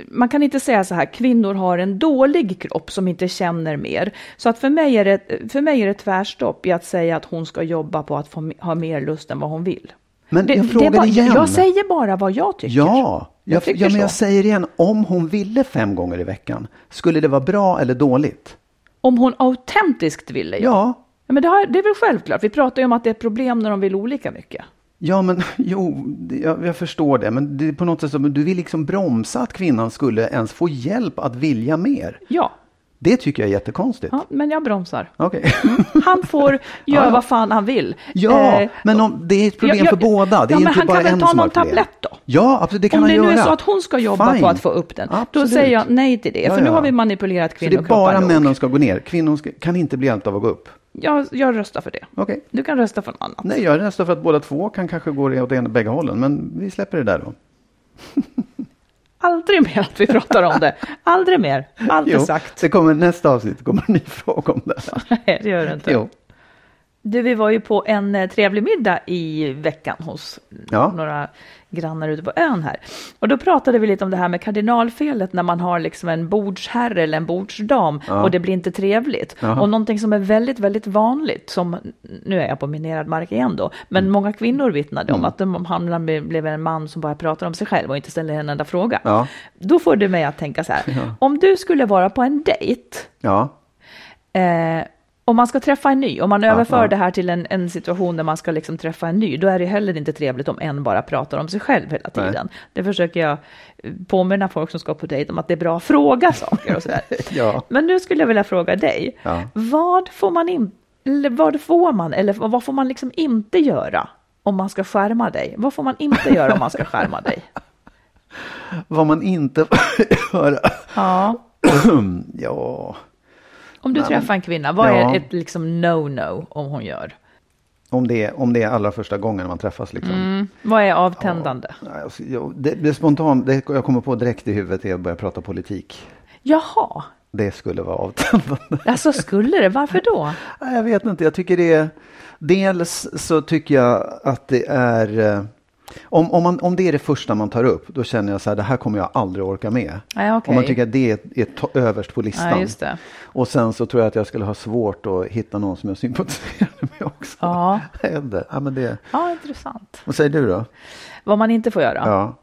man kan inte säga så här, kvinnor har en dålig kropp som inte känner mer. Så att för mig är det, för mig är det tvärstopp i att säga att hon ska jobba på att få, ha mer lust än vad hon vill. Men Det- jag frågar bara- igen. Jag säger bara vad jag tycker. Ja, Jag jag, tycker ja men jag så. säger igen, om hon ville fem gånger i veckan, skulle det vara bra eller dåligt? Om hon autentiskt ville. Ja. Ja, Ja, Men det, har, det är väl självklart. Vi pratar ju om att det är ett problem när de vill olika mycket. ja men <laughs> jo, det- jag, jag förstår det, men det är på något sätt som du vill liksom bromsa att kvinnan skulle ens få hjälp att vilja mer. Ja, Det tycker jag är jättekonstigt. ja men jag bromsar. Okej. <laughs> Han får <laughs> göra Ja, vad fan han vill. Ja, Eh, men om, det är ett problem Ja, ja, för båda. Det är ja, men inte han bara kan väl en ta som har någon problem. tablett då? Ja, absolut, det kan Om han det göra. nu är så att hon ska jobba Fine. på att få upp den, då Absolut. säger jag nej till det. Ja, för nu ja. har vi manipulerat Så det är bara nog. männen ska gå ner. Kvinnor ska, kan inte bli hjälpta av att gå upp. Jag, jag röstar för det. Okej. Du kan rösta för något annat. Nej, jag är nästan för att båda två kan kanske gå åt ena bägge hållen. Men vi släpper det där då. <laughs> Aldrig mer att vi pratar om det. Aldrig mer. Allt är sagt. det kommer nästa avsnitt. Kommer en ny fråga om det här. <laughs> Nej, det gör det inte. Jo. Du, vi var ju på en eh, trevlig middag i veckan hos Ja. några grannar ute på ön här. Och då pratade vi lite om det här med kardinalfelet när man har liksom en bordsherre eller en bordsdam och det blir inte trevligt. Jaha. Och någonting som är väldigt, väldigt vanligt, som nu är jag på minerad mark igen då, men Mm. många kvinnor vittnade om att de hamnar med, blev en man som bara pratar om sig själv och inte ställer en enda fråga. Ja. Då får du mig att tänka så här, om du skulle vara på en dejt Ja. Eh, om man ska träffa en ny, om man överför ja. det här till en, en situation där man ska liksom träffa en ny, då är det heller inte trevligt om en bara pratar om sig själv hela Nej. tiden. Det försöker jag eh, påminna folk som ska på dejt om att det är bra att fråga saker och sådär. <laughs> Ja. Men nu skulle jag vilja fråga dig, Ja. vad får man in, eller vad får man, eller vad får man liksom inte göra om man ska skärma dig? Vad får man inte göra om man ska skärma dig? <laughs> <laughs> Vad man inte får göra. Ja. <clears throat> ja. Om du Nej, träffar en kvinna, vad ja. är ett liksom no-no om hon gör? Om det, är, om det är allra första gången man träffas. Liksom. Mm. Vad är avtändande? Nej, alltså, det, det spontant, det jag kommer på direkt i huvudet är att börja prata politik. Jaha, Det skulle vara avtändande. alltså skulle det? Varför då? Jag vet inte, jag tycker det är... Dels så tycker jag att det är... Om, om, man, om det är det första man tar upp, då känner jag så här, det här kommer jag aldrig orka med. Nej, okej. Om man tycker att det är, är to- överst på listan. Det. Och sen så tror jag att jag skulle ha svårt att hitta någon som jag sympatiserar med också. Ja. <laughs> Ja, men det, Ja, intressant. vad säger du då? Vad man inte får göra. Ja.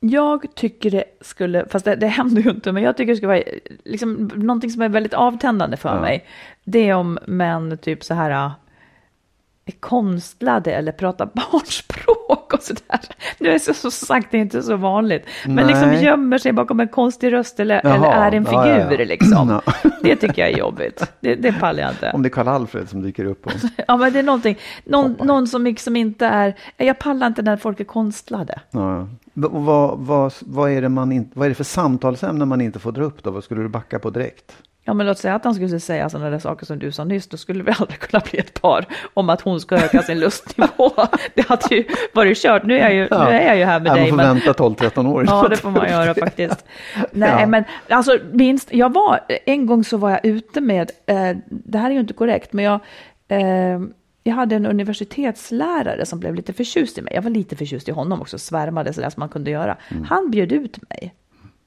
Jag tycker det skulle, fast det, det händer ju inte, men jag tycker det skulle vara liksom, någonting som är väldigt avtändande för Ja. mig. Det är om män typ så här är konstlade eller pratar <laughs> barnspråk och sådär. Nu är det så, så sagt, det är inte så vanligt. Men liksom Nej. gömmer sig bakom en konstig röst eller, Jaha, eller är en ja, ja, figur ja. liksom. <laughs> Det tycker jag är jobbigt. Det, det pallar jag inte. Om det är Karl-Alfred som dyker upp. Och, <laughs> Ja, men det är någonting, någon, någon som liksom inte är, jag pallar inte när folk är konstlade. ja. Vad, vad, vad, är det man in, vad är det för samtalsämnen man inte får dra upp då? Vad skulle du backa på direkt? Ja, men låt säga att han skulle säga sådana där saker som du sa nyss, då skulle vi <laughs> aldrig kunna bli ett par om att hon ska öka sin <laughs> lustnivå. <laughs> Det hade ju varit kört. Nu är jag ju, nu är jag ju här med ja, dig. Man får men- vänta 12-13 år. Ja, det får man göra faktiskt. Nej, Ja. men alltså minst, jag var, en gång så var jag ute med, eh, det här är ju inte korrekt, men jag, eh, jag hade en universitetslärare som blev lite förtjust i mig. Jag var lite förtjust i honom också, svärmade sådär som man kunde göra. Han bjöd ut mig.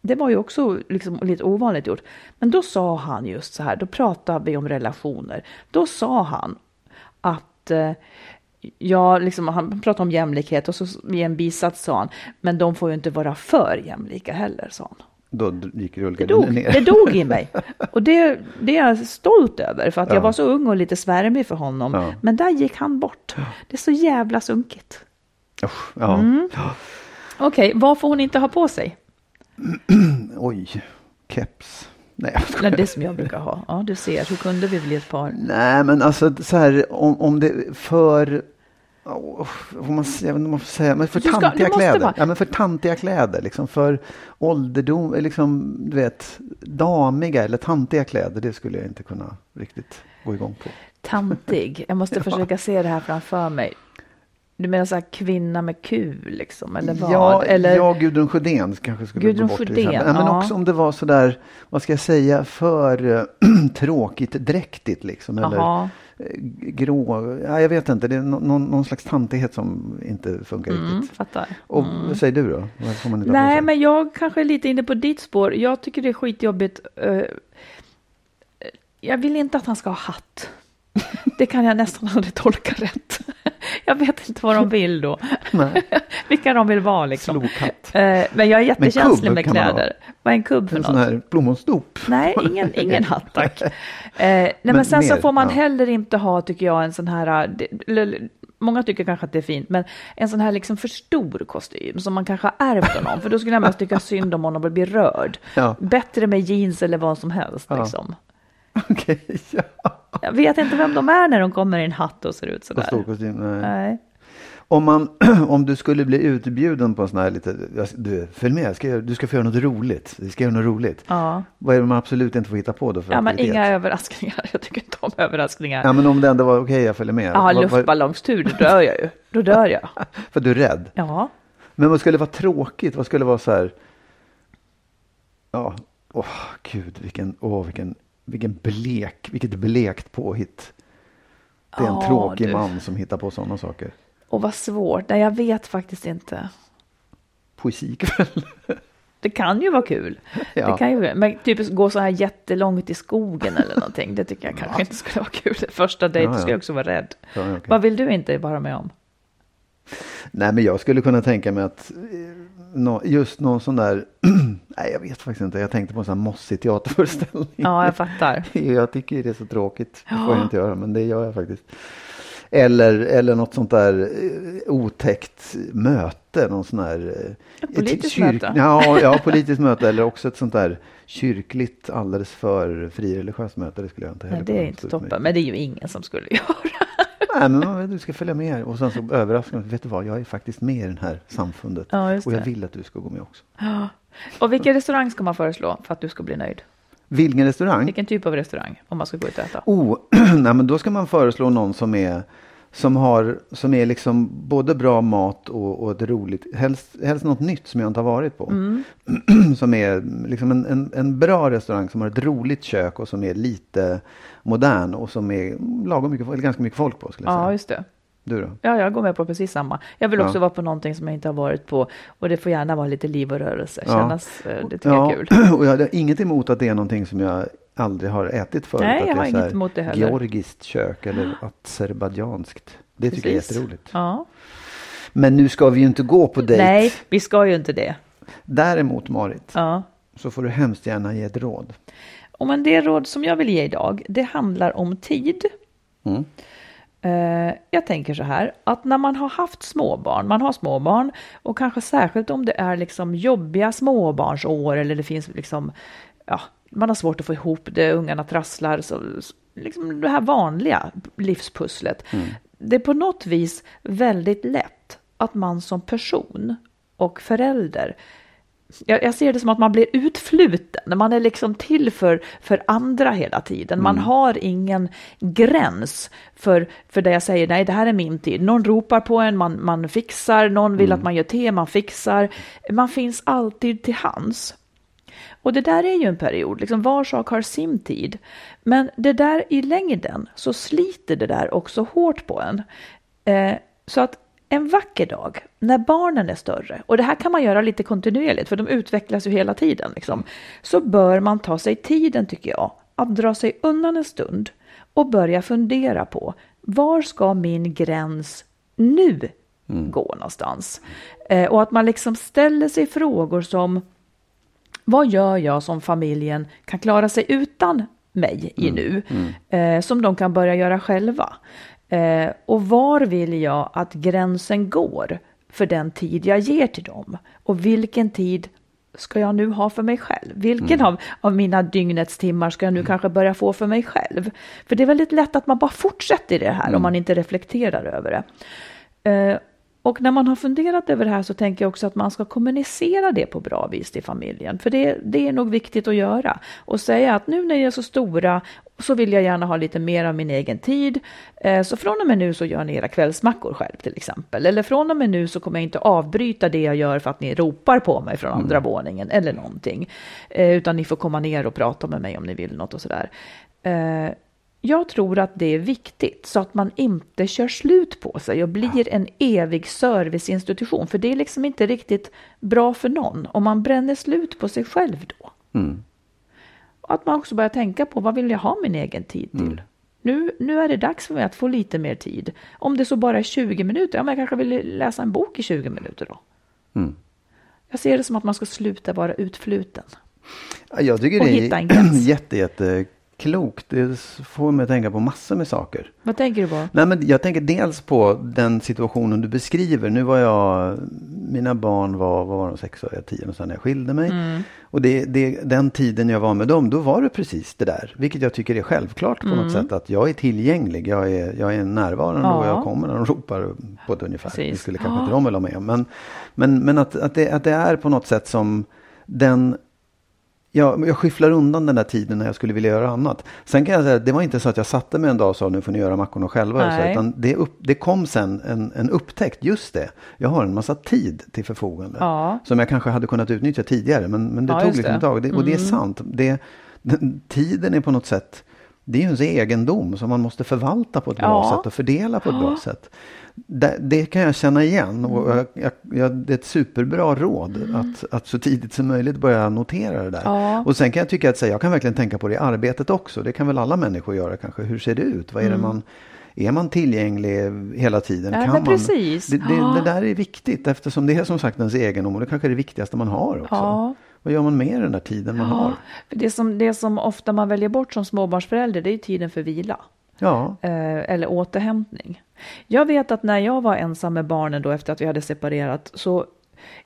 Det var ju också liksom lite ovanligt gjort. Men då sa han just så här, då pratade vi om relationer. Då sa han att eh, Ja, liksom, han pratade om jämlikhet och så i en bisats sa han, men de får ju inte vara för jämlika heller, sa han. Då gick Det rullgardinen dog, ner. det dog i mig. Och det, det är jag stolt över, för att jag var så ung och lite svärmig för honom. Ja. Men där gick han bort. Det är så jävla sunkigt. Usch, ja. Mm. Okej, vad får hon inte ha på sig? <clears throat> Oj, keps. Nej. Nej, det som jag brukar ha. Ja, du ser, hur kunde vi bli ett par? Nej, men alltså så här om, om det för... Oh, man, jag vet inte om man får säga, men för Du ska- tantiga kläder. bara- Ja, men för tantiga kläder, liksom för ålderdom, liksom, du vet, damiga eller tantiga kläder, det skulle jag inte kunna riktigt gå igång på. Tantig. Jag måste <laughs> försöka se det här framför mig. Du menar så här kvinna med kul liksom, eller vad? Ja, eller... ja, Gudrun Sjödén kanske skulle Gudrun gå bort Sjödén. Ja, men ja. också om det var sådär, vad ska jag säga, för eh, <clears throat> tråkigt dräktigt liksom. Eller Jaha. eh, grå, ja, jag vet inte, det är nå- någon, någon slags tantighet som inte funkar Mm, riktigt. fattar. Och vad säger du då? Nej, men jag kanske är lite inne på ditt spår. Jag tycker det är skitjobbigt. eh, Jag vill inte att han ska ha hatt. <laughs> Det kan jag nästan aldrig tolka rätt. <laughs> Jag vet inte vad de vill då. <laughs> Vilka de vill vara liksom. Slokhatt. Eh, Men jag är jättekänslig med kläder. Vad är en kubb för En något? sån här plommonstop. Nej, ingen, ingen hatt tack. Eh, nej, men, Men sen så mer, får man ja. heller inte ha, tycker jag, en sån här, eh, många tycker kanske att det är fint, men en sån här liksom för stor kostym som man kanske har ärvt av någon, för då skulle jag mest tycka synd om honom och bli rörd. Ja. Bättre med jeans eller vad som helst. Ja. Liksom. Okej, ja. Jag vet inte vem de är när de kommer i en hatt och ser ut Och sådär. stor kostym. Nej. Nej. Om, man, <clears throat> om du skulle bli utbjuden på en sån här lite, du, följ med, jag ska, göra- du ska få göra något roligt. Vi ska göra något roligt. Ja. Vad är det man absolut inte får hitta på då för Ja, men aktivitet? inga överraskningar. <laughs> Jag tycker inte om överraskningar. Ja, men om det ändå var okej, jag följer med. Ja, luftballongstur, då dör jag ju. Då dör jag. <laughs> För du är rädd. Ja. Men vad skulle vara tråkigt? Vad skulle vara så här? Ja, åh gud, vilken, åh, vilken, vilken blek, vilket blekt påhitt. Det är en Ja, tråkig du. man som hittar på sådana saker. Och vad svårt. Nej, jag vet faktiskt inte. Poesikväll. <laughs> Det kan ju vara kul. Ja. Det kan ju, men typ gå så här jättelångt i skogen eller någonting. Det tycker jag kanske inte skulle vara kul. Första dejt Ja, ja. skulle jag också vara rädd. Okej. Vad vill du inte vara med om? Nej, men jag skulle kunna tänka mig att just någon sån där, <clears throat> nej jag vet faktiskt inte, jag tänkte på en sån här mossig teaterföreställning. Ja, jag fattar. <laughs> Jag tycker det är så tråkigt, det får jag inte göra, men det gör jag faktiskt. Eller, eller något sånt där eh, otäckt möte, någon sån här... eh, Ett politiskt kyrk- möte. Ja, ja, <laughs> politiskt möte eller också ett sånt där kyrkligt, alldeles för frireligiöst möte. Det skulle jag inte heller Nej, det är inte toppen. Men det är ju ingen som skulle <laughs> göra. Nej, men du ska följa med här. Och sen så överraskande, vet du vad, jag är faktiskt med i det här samfundet. Ja, och jag vill att du ska gå med också. Och vilken restaurang ska man föreslå för att du ska bli nöjd? Vilken restaurang? Vilken typ av restaurang om man ska gå ut och äta? Oh, <clears throat> nej men då ska man föreslå någon som är som, har, som är liksom både bra mat och, och ett roligt, helst, helst något nytt som jag inte har varit på. Mm. <clears throat> som är liksom en, en, en bra restaurang som har ett roligt kök och som är lite modern och som är lagom mycket, eller ganska mycket folk på. Skulle jag Ja, säga. just det. Du då? Ja, jag går med på precis samma. Jag vill Ja. också vara på någonting som jag inte har varit på och det får gärna vara lite liv och rörelse. Ja. Kännas, eh, det tycker jag är kul. <clears throat> och jag har inget emot att det är någonting som jag aldrig har ätit förut. Nej, jag har inget emot det heller. Georgiskt kök eller azerbajdzjanskt. Det tycker jag är Precis. jätteroligt. Ja. Men nu ska vi ju inte gå på dejt. Nej, vi ska ju inte det. Däremot Marit, Ja. så får du hemskt gärna ge ett råd. Och men det råd som jag vill ge idag, det handlar om tid. Mm. Eh, Jag tänker så här, att när man har haft småbarn, man har småbarn och kanske särskilt om det är liksom jobbiga småbarnsår eller det finns liksom, ja, man har svårt att få ihop det, ungarna trasslar, så, liksom det här vanliga livspusslet. Det är på något vis väldigt lätt att man som person och förälder jag, jag ser det som att man blir utfluten. Man är liksom till för, för andra hela tiden. Man har ingen gräns för, för det jag säger, nej det här är min tid. Någon ropar på en, man, man fixar, någon vill att man gör te, man fixar. Man finns alltid till hands. Och det där är ju en period, liksom var sak har sin tid. Men det där i längden så sliter det där också hårt på en. Eh, så att en vacker dag när barnen är större, och det här kan man göra lite kontinuerligt för de utvecklas ju hela tiden, liksom, så bör man ta sig tiden tycker jag att dra sig undan en stund och börja fundera på var ska min gräns nu gå någonstans? Eh, och att man liksom ställer sig frågor som vad gör jag som familjen kan klara sig utan mig i nu, eh, som de kan börja göra själva? Eh, och var vill jag att gränsen går för den tid jag ger till dem? Och vilken tid ska jag nu ha för mig själv? Vilken av, av mina dygnets timmar ska jag nu kanske börja få för mig själv? För det är väldigt lätt att man bara fortsätter i det här om man inte reflekterar över det. Eh, och när man har funderat över det här så tänker jag också att man ska kommunicera det på bra vis till familjen. För det, det är nog viktigt att göra. Och säga att nu när ni är så stora så vill jag gärna ha lite mer av min egen tid. Eh, Så från och med nu så gör ni era kvällsmackor själv till exempel. Eller från och med nu så kommer jag inte avbryta det jag gör för att ni ropar på mig från andra våningen eller någonting. Eh, Utan ni får komma ner och prata med mig om ni vill något och sådär. Jag tror att det är viktigt så att man inte kör slut på sig och blir en evig serviceinstitution. För det är liksom inte riktigt bra för någon om man bränner slut på sig själv då. Och att man också börjar tänka på vad vill jag ha min egen tid till? Nu, nu är det dags för mig att få lite mer tid. Om det så bara är 20 minuter, ja men jag kanske vill läsa en bok i 20 minuter då. Jag ser det som att man ska sluta vara utfluten. Ja, Jag tycker Och det är <clears throat> jätte, jätte klokt. Det får mig att tänka på massor med saker. Vad tänker du på? Nej, men jag tänker dels på den situationen du beskriver. Nu var jag, mina barn var, vad var de, sex och tio och sen när jag skilde mig. Mm. Och det, det, den tiden jag var med dem, då var det precis det där. Vilket jag tycker är självklart på något sätt. Att jag är tillgänglig, jag är, jag är närvarande Mm. Ja. och jag kommer när de ropar på ett ungefär. Precis. Det skulle kanske inte de vilja med om. Men, men, men att, att, det, att det är på något sätt som den jag, jag skyfflar undan den där tiden när jag skulle vilja göra annat. Sen kan jag säga att det var inte så att jag satte mig en dag och sa nu får ni göra mackorna själva. Så, utan det, upp, det kom sen en, en upptäckt, just det. Jag har en massa tid till förfogande. Ja. Som jag kanske hade kunnat utnyttja tidigare. Men, men det Ja, tog liksom det. ett tag. Det, och det är sant. Det, den, tiden är på något sätt, det är ju ens egendom som man måste förvalta på ett bra Ja. sätt och fördela på ett bra sätt. Det, det kan jag känna igen och Mm. jag, jag, jag, det är ett superbra råd att, att så tidigt som möjligt börja notera det där. Ja. Och sen kan jag tycka att här, jag kan verkligen tänka på det i arbetet också. Det kan väl alla människor göra kanske. Hur ser det ut? Vad är det man, är man tillgänglig hela tiden? Mm. Ja, kan man? Det, det, det där är viktigt eftersom det är som sagt ens egendom och det kanske är det viktigaste man har också. Ja. Vad gör man med den där tiden man har? För det, som, det som ofta man väljer bort som småbarnsförälder, det är tiden för vila. Ja, eh, eller återhämtning. Jag vet att när jag var ensam med barnen då efter att vi hade separerat så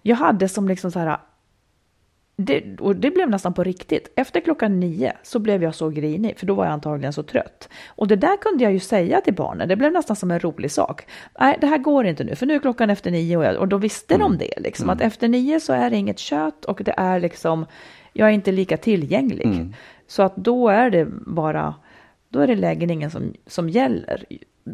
jag hade som liksom så här det, och det blev nästan på riktigt. Efter klockan nio så blev jag så grinig, för då var jag antagligen så trött. Och det där kunde jag ju säga till barnen, det blev nästan som en rolig sak. Nej, det här går inte nu, för nu är klockan efter nio och, jag, och då visste de det, liksom, att efter nio så är det inget kött och det är liksom, jag är inte lika tillgänglig. Så att då är det bara, då är det läggningen som, som gäller.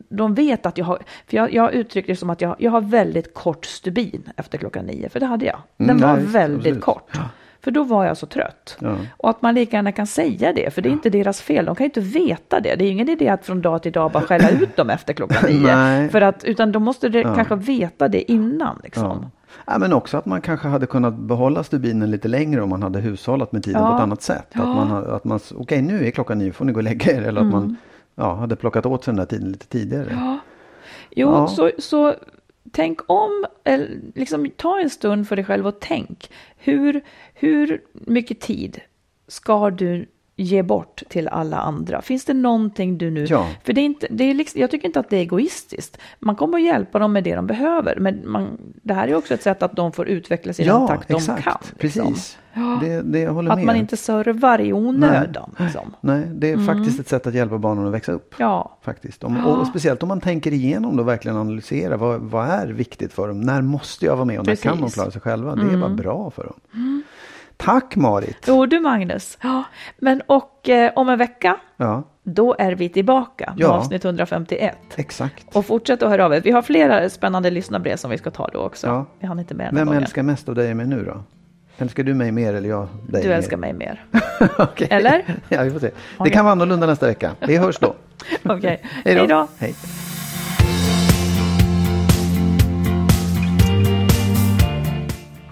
de vet att jag har, för jag, jag uttrycker det som att jag, jag har väldigt kort stubin efter klockan nio, för det hade jag. Den Mm, var nej, väldigt absolut. kort. För då var jag så trött. Ja. Och att man lika gärna kan säga det, för det är inte deras fel. De kan ju inte veta det. Det är ingen idé att från dag till dag bara skälla <clears throat> ut dem efter klockan nio. För att, utan de måste det, kanske veta det innan. Liksom. Ja. Ja, men också att man kanske hade kunnat behålla stubinen lite längre om man hade hushållat med tiden Ja. på ett annat sätt. Att man, att man, okej nu är klockan nio, får ni gå och lägga er. Eller att man ja, hade plockat åt sig den där tiden lite tidigare. Mm. Ja. Jo, Ja. Så, så tänk om, liksom ta en stund för dig själv och tänk. Hur, hur mycket tid ska du ge bort till alla andra? Finns det någonting du nu... Ja. För det är inte, det är liksom, jag tycker inte att det är egoistiskt. Man kommer att hjälpa dem med det de behöver. Men man, det här är också ett sätt att de får utvecklas i den Ja, takt de exakt. kan. liksom. Precis. Det, det håller Att med. man inte servar i onödan. Liksom. Nej, det är faktiskt ett sätt att hjälpa barnen att växa upp. Ja. Faktiskt. Om, och speciellt om man tänker igenom och verkligen analyserar vad, vad är viktigt för dem. När måste jag vara med och när kan de klara sig själva? Det är bara bra för dem. Tack Marit! Jo du Magnus. Ja. Men och eh, om en vecka Ja, Då är vi tillbaka med Ja. avsnitt 151. exakt. Och fortsätt att höra av er. Vi har flera spännande lyssnarbrev som vi ska ta då också. Ja. Vi hann inte med Vem gången. älskar mest av dig och mig nu då? Älskar du mig mer eller jag dig Du mer? älskar mig mer. <laughs> Okej. Eller? ja, vi får se. Det Okej. kan vara annorlunda nästa vecka. Vi hörs då. <laughs> Okej. Hej Hej då. Hej.